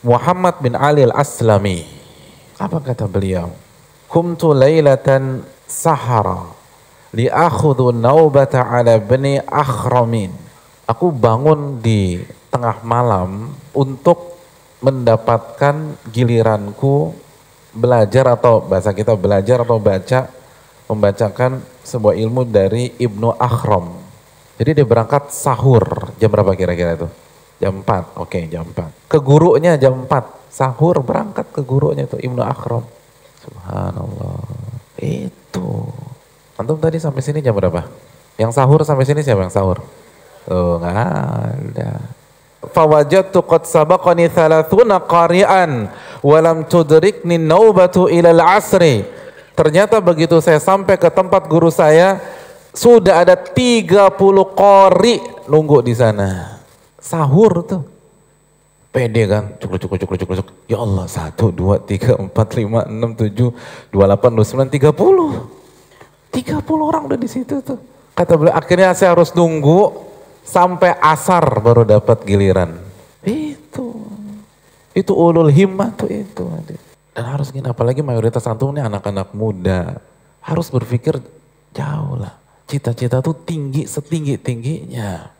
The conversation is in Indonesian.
Muhammad bin Ali al-Aslami. Apa kata beliau? Kumtu laylatan sahara liakhudhu naubata ala bani akhramin. Aku bangun di tengah malam untuk mendapatkan giliranku belajar atau bahasa kita belajar atau baca membacakan sebuah ilmu dari Ibnu Akhram. Jadi dia berangkat sahur jam berapa kira-kira itu? Jam 4, oke jam 4. Ke gurunya jam 4, sahur berangkat ke gurunya itu Ibnu Akhram. Subhanallah. Itu. Antum tadi sampai sini jam berapa? Yang sahur sampai sini siapa yang sahur? Tuh nggak ada. Fawajadtu qad sabaqani thalathuna qari'an walam tudrikni naubatu ilal asri. Ternyata begitu saya sampai ke tempat guru saya, sudah ada 30 qari nunggu di sana. Sahur tuh. Pede kan, cukup cukup cukup cukup cukup. Ya Allah, satu, dua, tiga, empat, lima, enam, tujuh, dua, delapan, dua, sembilan, tiga puluh. Tiga puluh orang udah di situ tuh. Kata beliau, akhirnya saya harus nunggu sampai asar baru dapat giliran. Itu. Itu ulul himmah tuh itu. Dan harus gini, apalagi mayoritas antum ini anak-anak muda. Harus berpikir jauh lah. Cita-cita tuh tinggi setinggi-tingginya.